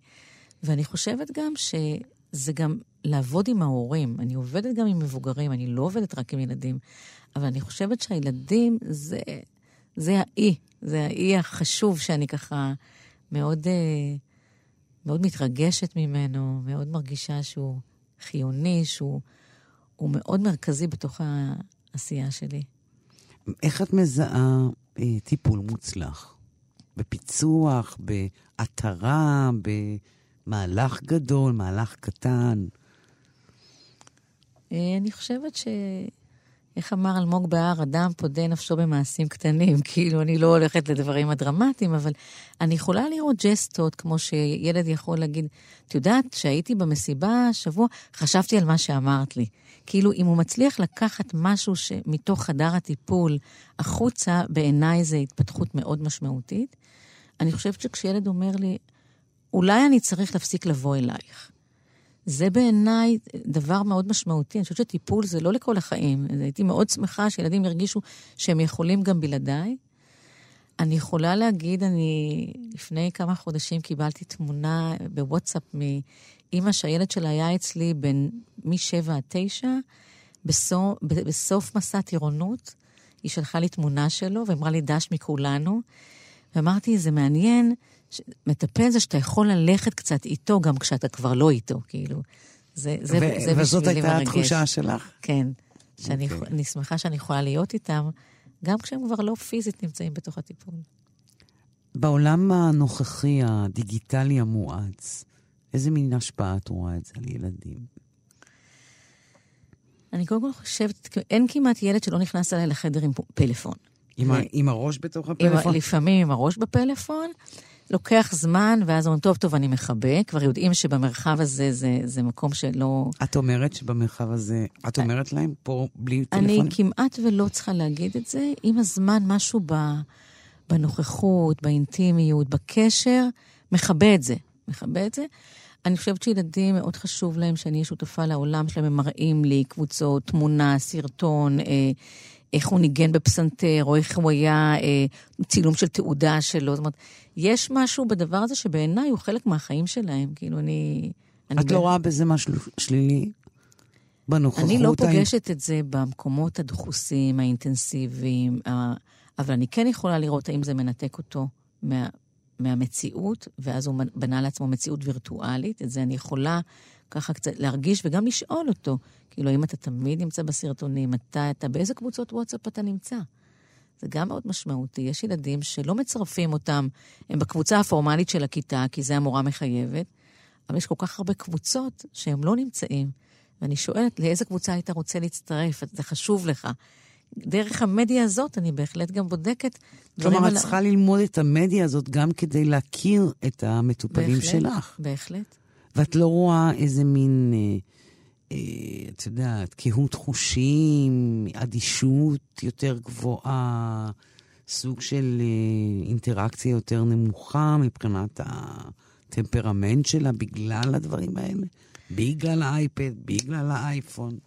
ואני חושבת גם שזה גם לעבוד עם ההורים. אני עובדת גם עם מבוגרים, אני לא עובדת רק עם ילדים, אבל אני חושבת שהילדים זה, זה האי, זה האי החשוב שאני ככה מאוד... אה, מאוד מתרגשת ממנו, מאוד מרגישה שהוא חיוני, שהוא מאוד מרכזי בתוך העשייה שלי. איך את מזהה אה, טיפול מוצלח? בפיצוח, בהתרה, במהלך גדול, מהלך קטן? אה, אני חושבת ש... איך אמר אלמוג בהר, אדם פודה נפשו במעשים קטנים. (laughs) כאילו, אני לא הולכת לדברים הדרמטיים, אבל אני יכולה לראות ג'סטות, כמו שילד יכול להגיד, את יודעת, כשהייתי במסיבה השבוע, חשבתי על מה שאמרת לי. כאילו, אם הוא מצליח לקחת משהו שמתוך חדר הטיפול החוצה, בעיניי זו התפתחות מאוד משמעותית. אני חושבת שכשילד אומר לי, אולי אני צריך להפסיק לבוא אלייך. זה בעיניי דבר מאוד משמעותי. אני חושבת שטיפול זה לא לכל החיים. הייתי מאוד שמחה שילדים ירגישו שהם יכולים גם בלעדיי. אני יכולה להגיד, אני לפני כמה חודשים קיבלתי תמונה בוואטסאפ אימא שהילד שלה היה אצלי בין משבע עד תשע, בסוף, בסוף מסע טירונות, היא שלחה לי תמונה שלו ואמרה לי, דש מכולנו. ואמרתי, זה מעניין, מטפל זה שאתה יכול ללכת קצת איתו גם כשאתה כבר לא איתו, כאילו. זה, זה, ו- זה וזאת הייתה מרגש. התחושה שלך? כן. שאני, okay. אוקיי. שמחה שאני יכולה להיות איתם, גם כשהם כבר לא פיזית נמצאים בתוך הטיפול. בעולם הנוכחי, הדיגיטלי המואץ, איזה מין השפעה את רואה את זה על ילדים? אני קודם כל חושבת, אין כמעט ילד שלא נכנס אליי לחדר עם פלאפון. עם, ו... עם הראש בתוך הפלאפון? עם, לפעמים עם הראש בפלאפון. לוקח זמן, ואז אומרים, טוב, טוב, אני מכבה. כבר יודעים שבמרחב הזה זה, זה מקום שלא... את אומרת שבמרחב הזה, את אומרת להם פה בלי טלפון? אני כמעט ולא צריכה להגיד את זה. עם הזמן, משהו ב, בנוכחות, באינטימיות, בקשר, מכבה את זה. מכבה את זה. אני חושבת שילדים, מאוד חשוב להם שאני אהיה שותפה לעולם שלהם, הם מראים לי קבוצות, תמונה, סרטון, אה, איך הוא ניגן בפסנתר, או איך הוא היה אה, צילום של תעודה שלו. זאת אומרת, יש משהו בדבר הזה שבעיניי הוא חלק מהחיים שלהם. כאילו, אני... אני את ב... לא רואה בזה משהו שלילי? בנוכחות? אני לא פוגשת את זה במקומות הדחוסים, האינטנסיביים, אבל אני כן יכולה לראות האם זה מנתק אותו מה, מהמציאות, ואז הוא בנה לעצמו מציאות וירטואלית. את זה אני יכולה ככה קצת להרגיש וגם לשאול אותו. כאילו, האם אתה תמיד נמצא בסרטונים? אתה, אתה, באיזה קבוצות וואטסאפ אתה נמצא? זה גם מאוד משמעותי. יש ילדים שלא מצרפים אותם, הם בקבוצה הפורמלית של הכיתה, כי זה המורה מחייבת, אבל יש כל כך הרבה קבוצות שהם לא נמצאים. ואני שואלת, לאיזה קבוצה היית רוצה להצטרף? זה חשוב לך. דרך המדיה הזאת אני בהחלט גם בודקת כלומר, את צריכה ללמוד את המדיה הזאת גם כדי להכיר את המטופלים בהחלט, שלך. בהחלט. ואת לא רואה איזה מין... אה, אה, את יודעת, קהות חושים, אדישות יותר גבוהה, סוג של אה, אינטראקציה יותר נמוכה מבחינת הטמפרמנט שלה בגלל הדברים האלה? בגלל האייפד, בגלל האייפון.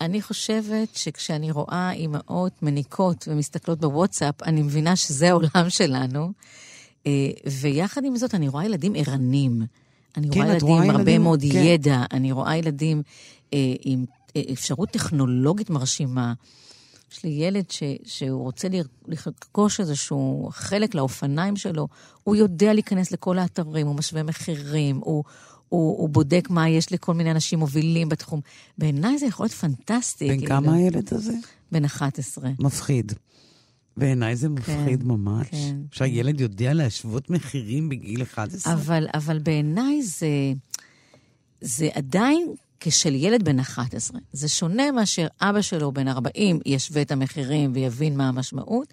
אני חושבת שכשאני רואה אימהות מניקות ומסתכלות בוואטסאפ, אני מבינה שזה העולם שלנו. אה, ויחד עם זאת, אני רואה ילדים ערנים. אני כן, רואה ילדים עם הרבה ילדים, מאוד כן. ידע, אני רואה ילדים אה, עם אה, אפשרות טכנולוגית מרשימה. יש לי ילד ש, שהוא רוצה לרכוש איזשהו חלק לאופניים שלו, הוא יודע להיכנס לכל האתרים, הוא משווה מחירים, הוא, הוא, הוא בודק מה יש לכל מיני אנשים מובילים בתחום. בעיניי זה יכול להיות פנטסטי. בן כאילו. כמה הילד הזה? בן 11. מפחיד. בעיניי זה מפחיד כן, ממש. כן. שהילד יודע להשוות מחירים בגיל 11. אבל, אבל בעיניי זה, זה עדיין כשל ילד בן 11. זה שונה מאשר אבא שלו בן 40 ישווה את המחירים ויבין מה המשמעות,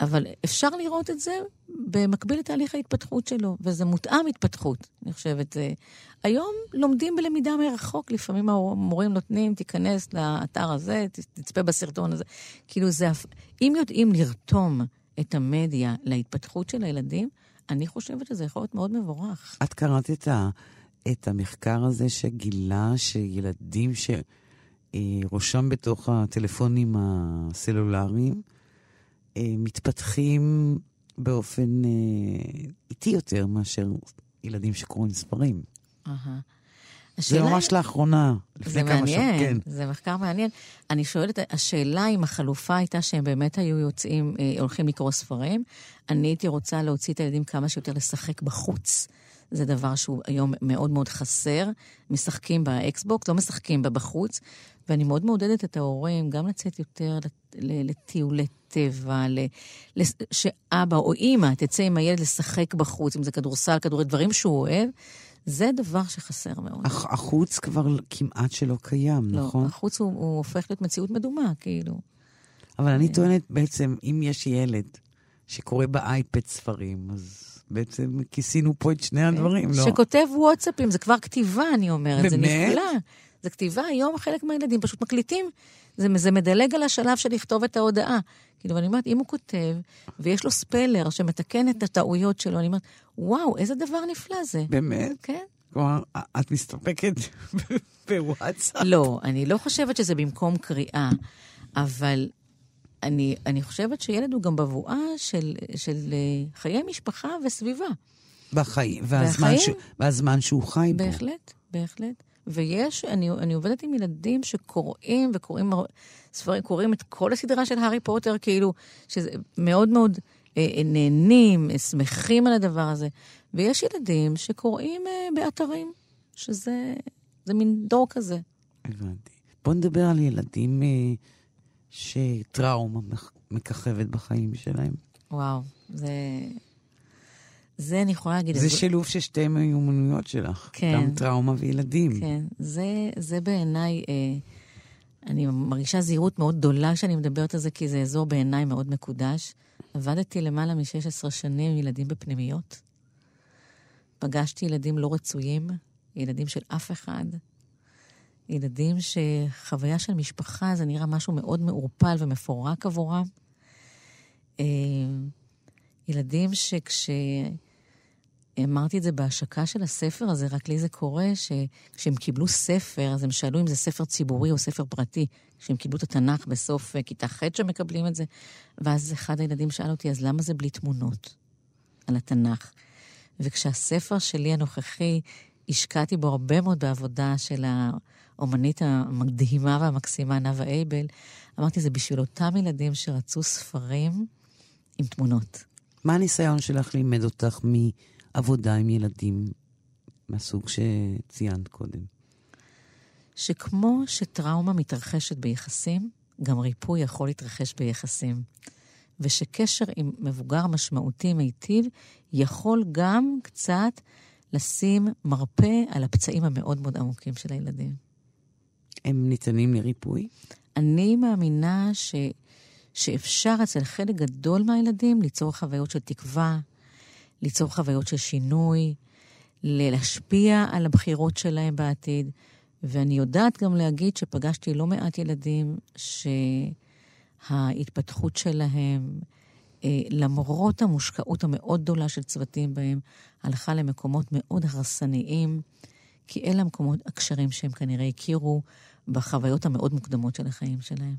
אבל אפשר לראות את זה במקביל לתהליך ההתפתחות שלו, וזה מותאם התפתחות, אני חושבת. היום לומדים בלמידה מרחוק, לפעמים המורים נותנים, תיכנס לאתר הזה, תצפה בסרטון הזה. כאילו זה, אם יודעים לרתום את המדיה להתפתחות של הילדים, אני חושבת שזה יכול להיות מאוד מבורך. את קראת את ה... את המחקר הזה שגילה שילדים שראשם בתוך הטלפונים הסלולריים אה, מתפתחים באופן אה, איטי יותר מאשר ילדים שקוראים ספרים. זה ממש לאחרונה, לפני כמה שעות, כן. זה מחקר מעניין. אני שואלת, השאלה אם החלופה הייתה שהם באמת היו יוצאים, אה, הולכים לקרוא ספרים. אני הייתי רוצה להוציא את הילדים כמה שיותר לשחק בחוץ. זה דבר שהוא היום מאוד מאוד חסר. משחקים באקסבוקס, לא משחקים בה בחוץ, ואני מאוד מעודדת את ההורים גם לצאת יותר לטיולי טבע, שאבא או אימא תצא עם הילד לשחק בחוץ, אם זה כדורסל, כדורי, דברים שהוא אוהב. זה דבר שחסר מאוד. החוץ כבר כמעט שלא קיים, לא, נכון? לא, החוץ הוא, הוא הופך להיות מציאות מדומה, כאילו. אבל אני טוענת בעצם, אם יש ילד שקורא באייפד ספרים, אז בעצם כיסינו פה את שני הדברים, לא? שכותב וואטסאפים, זה כבר כתיבה, אני אומרת, באמת? זה נפלא. זה כתיבה, היום חלק מהילדים פשוט מקליטים. זה, זה מדלג על השלב של לכתוב את ההודעה. כאילו, ואני אומרת, אם הוא כותב, ויש לו ספלר שמתקן את הטעויות שלו, אני אומרת, וואו, איזה דבר נפלא זה. באמת? כן. כלומר, את מסתפקת (laughs) בוואטסאפ? לא, אני לא חושבת שזה במקום קריאה, אבל אני, אני חושבת שילד הוא גם בבואה של, של אה, חיי משפחה וסביבה. בחיים, והזמן, והחיים? ש... והזמן שהוא חי בו. בהחלט, בהחלט. ויש, אני, אני עובדת עם ילדים שקוראים וקוראים ספרים, קוראים את כל הסדרה של הארי פוטר, כאילו, שזה מאוד מאוד נהנים, אה, שמחים על הדבר הזה. ויש ילדים שקוראים אה, באתרים, שזה זה מין דור כזה. הבנתי. בוא נדבר על ילדים אה, שטראומה מככבת בחיים שלהם. וואו, זה... זה אני יכולה להגיד. זה שילוב של שתי המיומנויות שלך. כן. גם טראומה וילדים. כן, זה, זה בעיניי, אה, אני מרגישה זהירות מאוד גדולה כשאני מדברת על זה, כי זה אזור בעיניי מאוד מקודש. עבדתי למעלה מ-16 שנים עם ילדים בפנימיות. פגשתי ילדים לא רצויים, ילדים של אף אחד. ילדים שחוויה של משפחה זה נראה משהו מאוד מעורפל ומפורק עבורם. אה, ילדים שכש... אמרתי את זה בהשקה של הספר הזה, רק לי זה קורה, שכשהם קיבלו ספר, אז הם שאלו אם זה ספר ציבורי או ספר פרטי. כשהם קיבלו את התנ"ך בסוף אה, כיתה ח' שמקבלים את זה, ואז אחד הילדים שאל אותי, אז למה זה בלי תמונות על התנ"ך? וכשהספר שלי הנוכחי, השקעתי בו הרבה מאוד בעבודה של האומנית המדהימה והמקסימה, נאוה אייבל, אמרתי, זה בשביל אותם ילדים שרצו ספרים עם תמונות. מה הניסיון שלך לימד אותך מעבודה עם ילדים מהסוג שציינת קודם? שכמו שטראומה מתרחשת ביחסים, גם ריפוי יכול להתרחש ביחסים. ושקשר עם מבוגר משמעותי מיטיב יכול גם קצת לשים מרפא על הפצעים המאוד מאוד עמוקים של הילדים. הם ניתנים לריפוי? אני מאמינה ש... שאפשר אצל חלק גדול מהילדים ליצור חוויות של תקווה, ליצור חוויות של שינוי, להשפיע על הבחירות שלהם בעתיד. ואני יודעת גם להגיד שפגשתי לא מעט ילדים שההתפתחות שלהם, אה, למרות המושקעות המאוד גדולה של צוותים בהם, הלכה למקומות מאוד הרסניים, כי אלה המקומות, הקשרים שהם כנראה הכירו בחוויות המאוד מוקדמות של החיים שלהם.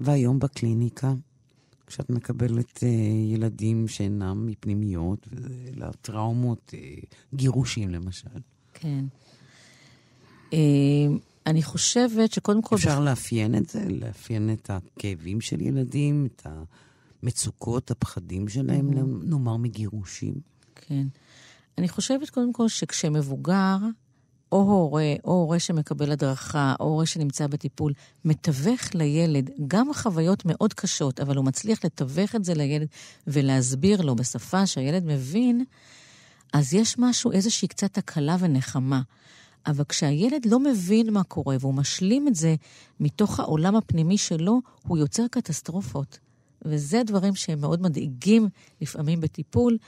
והיום בקליניקה, כשאת מקבלת אה, ילדים שאינם מפנימיות, אלא טראומות, אה, גירושים למשל, כן. אה, אני חושבת שקודם כל... אפשר לאפיין את זה? לאפיין את הכאבים של ילדים, את המצוקות, הפחדים שלהם, נאמר מגירושים? כן. אני חושבת קודם כל שכשמבוגר, או הורה, או הורה שמקבל הדרכה, או הורה שנמצא בטיפול, מתווך לילד גם חוויות מאוד קשות, אבל הוא מצליח לתווך את זה לילד ולהסביר לו בשפה שהילד מבין, אז יש משהו, איזושהי קצת הקלה ונחמה. אבל כשהילד לא מבין מה קורה והוא משלים את זה מתוך העולם הפנימי שלו, הוא יוצר קטסטרופות. וזה דברים שהם מאוד מדאיגים לפעמים בטיפול,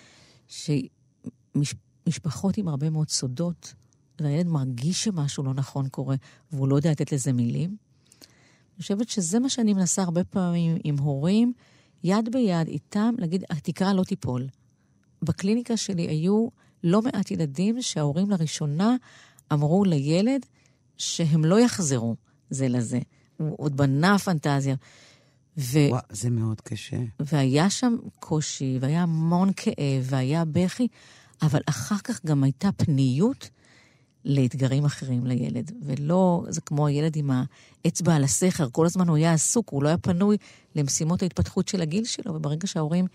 שמשפחות עם הרבה מאוד סודות, והילד מרגיש שמשהו לא נכון קורה, והוא לא יודע לתת לזה מילים. אני חושבת שזה מה שאני מנסה הרבה פעמים עם הורים, יד ביד איתם, להגיד, התקרה לא תיפול. בקליניקה שלי היו לא מעט ילדים שההורים לראשונה אמרו לילד שהם לא יחזרו זה לזה. הוא עוד בנה פנטזיה. ו... וואו, זה מאוד קשה. והיה שם קושי, והיה המון כאב, והיה בכי, אבל אחר כך גם הייתה פניות לאתגרים אחרים לילד. ולא, זה כמו הילד עם האצבע על הסכר, כל הזמן הוא היה עסוק, הוא לא היה פנוי למשימות ההתפתחות של הגיל שלו, וברגע שההורים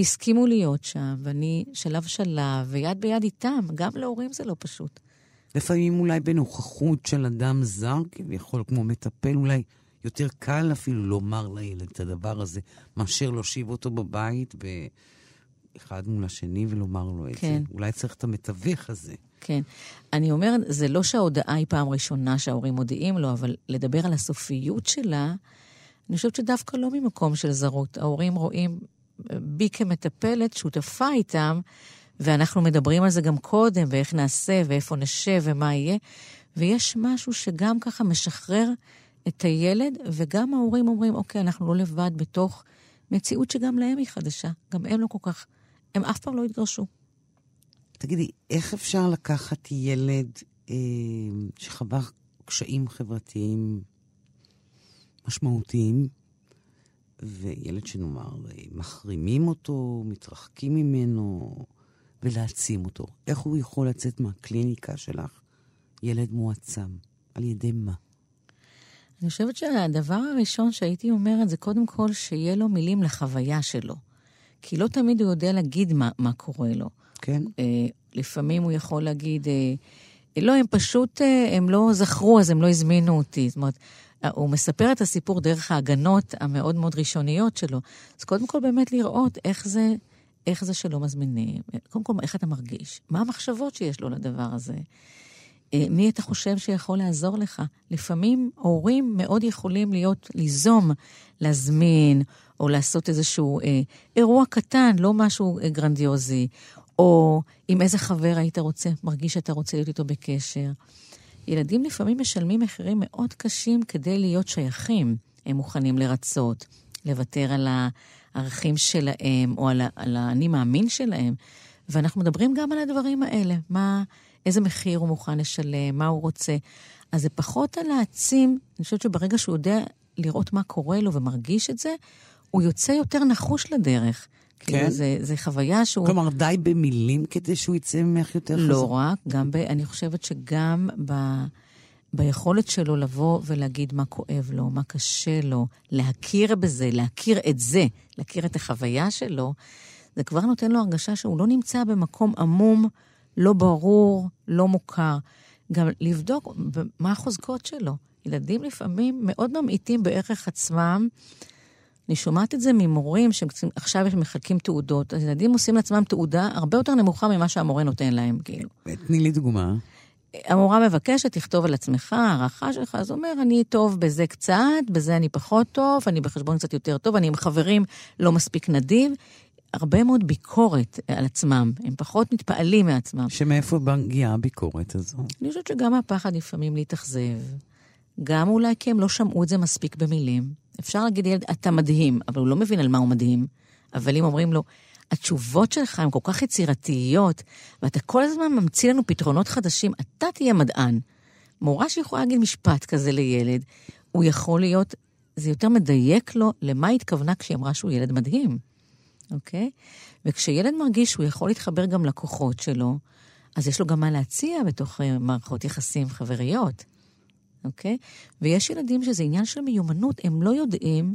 הסכימו להיות שם, ואני שלב-שלב, ויד ביד איתם, גם להורים זה לא פשוט. לפעמים אולי בנוכחות של אדם זר, כביכול כמו מטפל, אולי יותר קל אפילו לומר לילד את הדבר הזה, מאשר להושיב אותו בבית באחד מול השני ולומר לו את כן. זה. אולי צריך את המתווך הזה. כן. אני אומרת, זה לא שההודעה היא פעם ראשונה שההורים מודיעים לו, אבל לדבר על הסופיות שלה, אני חושבת שדווקא לא ממקום של זרות. ההורים רואים בי כמטפלת, שותפה איתם, ואנחנו מדברים על זה גם קודם, ואיך נעשה, ואיפה נשב, ומה יהיה. ויש משהו שגם ככה משחרר את הילד, וגם ההורים אומרים, אוקיי, אנחנו לא לבד בתוך מציאות שגם להם היא חדשה. גם הם לא כל כך, הם אף פעם לא התגרשו. תגידי, איך אפשר לקחת ילד אה, שחווה קשיים חברתיים משמעותיים, וילד שנאמר, אה, מחרימים אותו, מתרחקים ממנו, ולהעצים אותו? איך הוא יכול לצאת מהקליניקה שלך, ילד מועצם? על ידי מה? אני חושבת שהדבר הראשון שהייתי אומרת זה קודם כל שיהיה לו מילים לחוויה שלו. כי לא תמיד הוא יודע להגיד מה, מה קורה לו. כן. אה, לפעמים הוא יכול להגיד, אה, לא, הם פשוט, אה, הם לא זכרו, אז הם לא הזמינו אותי. זאת אומרת, אה, הוא מספר את הסיפור דרך ההגנות המאוד מאוד ראשוניות שלו. אז קודם כל באמת לראות איך זה, איך זה שלא מזמינים. קודם כל, איך אתה מרגיש? מה המחשבות שיש לו לדבר הזה? אה, מי אתה חושב שיכול לעזור לך? לפעמים הורים מאוד יכולים להיות, ליזום, להזמין, או לעשות איזשהו אה, אירוע קטן, לא משהו אה, גרנדיוזי, או עם איזה חבר היית רוצה, מרגיש שאתה רוצה להיות איתו בקשר. ילדים לפעמים משלמים מחירים מאוד קשים כדי להיות שייכים. הם מוכנים לרצות, לוותר על הערכים שלהם, או על, על האני מאמין שלהם. ואנחנו מדברים גם על הדברים האלה, מה, איזה מחיר הוא מוכן לשלם, מה הוא רוצה. אז זה פחות על להעצים, אני חושבת שברגע שהוא יודע לראות מה קורה לו ומרגיש את זה, הוא יוצא יותר נחוש לדרך. כן? כאילו, זה, זה חוויה שהוא... כלומר, די במילים כדי שהוא יצא ממך יותר חזק? לא רק, גם ב... אני חושבת שגם ב... ביכולת שלו לבוא ולהגיד מה כואב לו, מה קשה לו, להכיר בזה, להכיר את זה, להכיר את החוויה שלו, זה כבר נותן לו הרגשה שהוא לא נמצא במקום עמום, לא ברור, לא מוכר. גם לבדוק מה החוזקות שלו. ילדים לפעמים מאוד ממעיטים בערך עצמם. אני שומעת את זה ממורים שעכשיו הם מחלקים תעודות, אז ילדים עושים לעצמם תעודה הרבה יותר נמוכה ממה שהמורה נותן להם, כאילו. תני לי דוגמה. המורה מבקשת, תכתוב על עצמך, הערכה שלך, אז אומר, אני טוב בזה קצת, בזה אני פחות טוב, אני בחשבון קצת יותר טוב, אני עם חברים לא מספיק נדיב. הרבה מאוד ביקורת על עצמם, הם פחות מתפעלים מעצמם. שמאיפה מגיעה הביקורת הזו? אני חושבת שגם הפחד לפעמים להתאכזב, גם אולי כי הם לא שמעו את זה מספיק במילים. אפשר להגיד לילד, אתה מדהים, אבל הוא לא מבין על מה הוא מדהים. אבל אם אומרים לו, התשובות שלך הן כל כך יצירתיות, ואתה כל הזמן ממציא לנו פתרונות חדשים, אתה תהיה מדען. מורה שיכולה להגיד משפט כזה לילד, הוא יכול להיות, זה יותר מדייק לו למה היא התכוונה כשהיא אמרה שהוא ילד מדהים, אוקיי? וכשילד מרגיש שהוא יכול להתחבר גם לכוחות שלו, אז יש לו גם מה להציע בתוך אה, מערכות יחסים חבריות, אוקיי? ויש ילדים שזה עניין של מיומנות, הם לא יודעים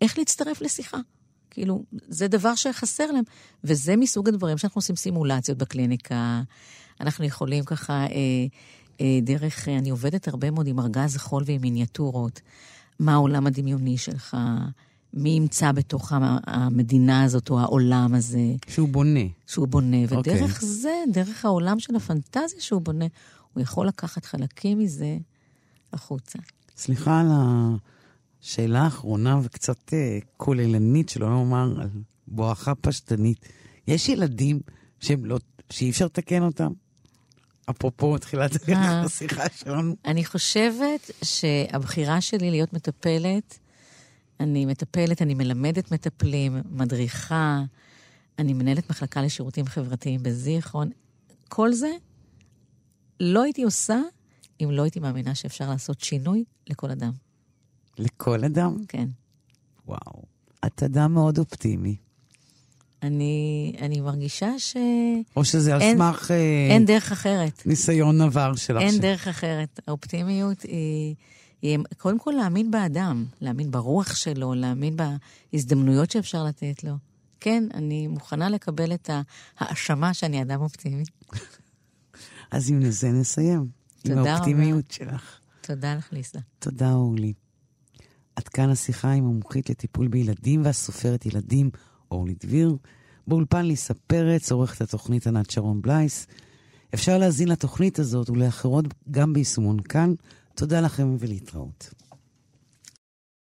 איך להצטרף לשיחה. כאילו, זה דבר שחסר להם. וזה מסוג הדברים שאנחנו עושים סימולציות בקליניקה. אנחנו יכולים ככה, אה, אה, דרך, אה, אני עובדת הרבה מאוד עם ארגז חול ועם מיניאטורות. מה העולם הדמיוני שלך? מי ימצא בתוך המדינה הזאת או העולם הזה. שהוא בונה. שהוא בונה. ודרך okay. זה, דרך העולם של הפנטזיה שהוא בונה, הוא יכול לקחת חלקים מזה החוצה. סליחה על ה... שאלה אחרונה וקצת אה, כוללנית, שלא לומר על בואכה פשטנית. יש ילדים שהם לא, שאי אפשר לתקן אותם? אפרופו תחילת אה. השיחה שלנו. אני חושבת שהבחירה שלי להיות מטפלת, אני מטפלת, אני מלמדת מטפלים, מדריכה, אני מנהלת מחלקה לשירותים חברתיים בזיכרון. כל זה לא הייתי עושה אם לא הייתי מאמינה שאפשר לעשות שינוי לכל אדם. לכל אדם? כן. וואו. את אדם מאוד אופטימי. אני, אני מרגישה ש... או שזה על סמך... אה, אין דרך אחרת. ניסיון עבר שלך. אין ש... דרך אחרת. האופטימיות היא, היא קודם כל להאמין באדם, להאמין ברוח שלו, להאמין בהזדמנויות שאפשר לתת לו. כן, אני מוכנה לקבל את ההאשמה שאני אדם אופטימי. (laughs) אז עם זה נסיים. עם האופטימיות. שלך. תודה לך, ליסה. תודה, אורלי. עד כאן השיחה עם המומחית לטיפול בילדים והסופרת ילדים, אורלי דביר. באולפן ליסה פרץ, עורכת התוכנית ענת שרון בלייס. אפשר להזין לתוכנית הזאת ולאחרות גם ביישומון כאן. תודה לכם ולהתראות.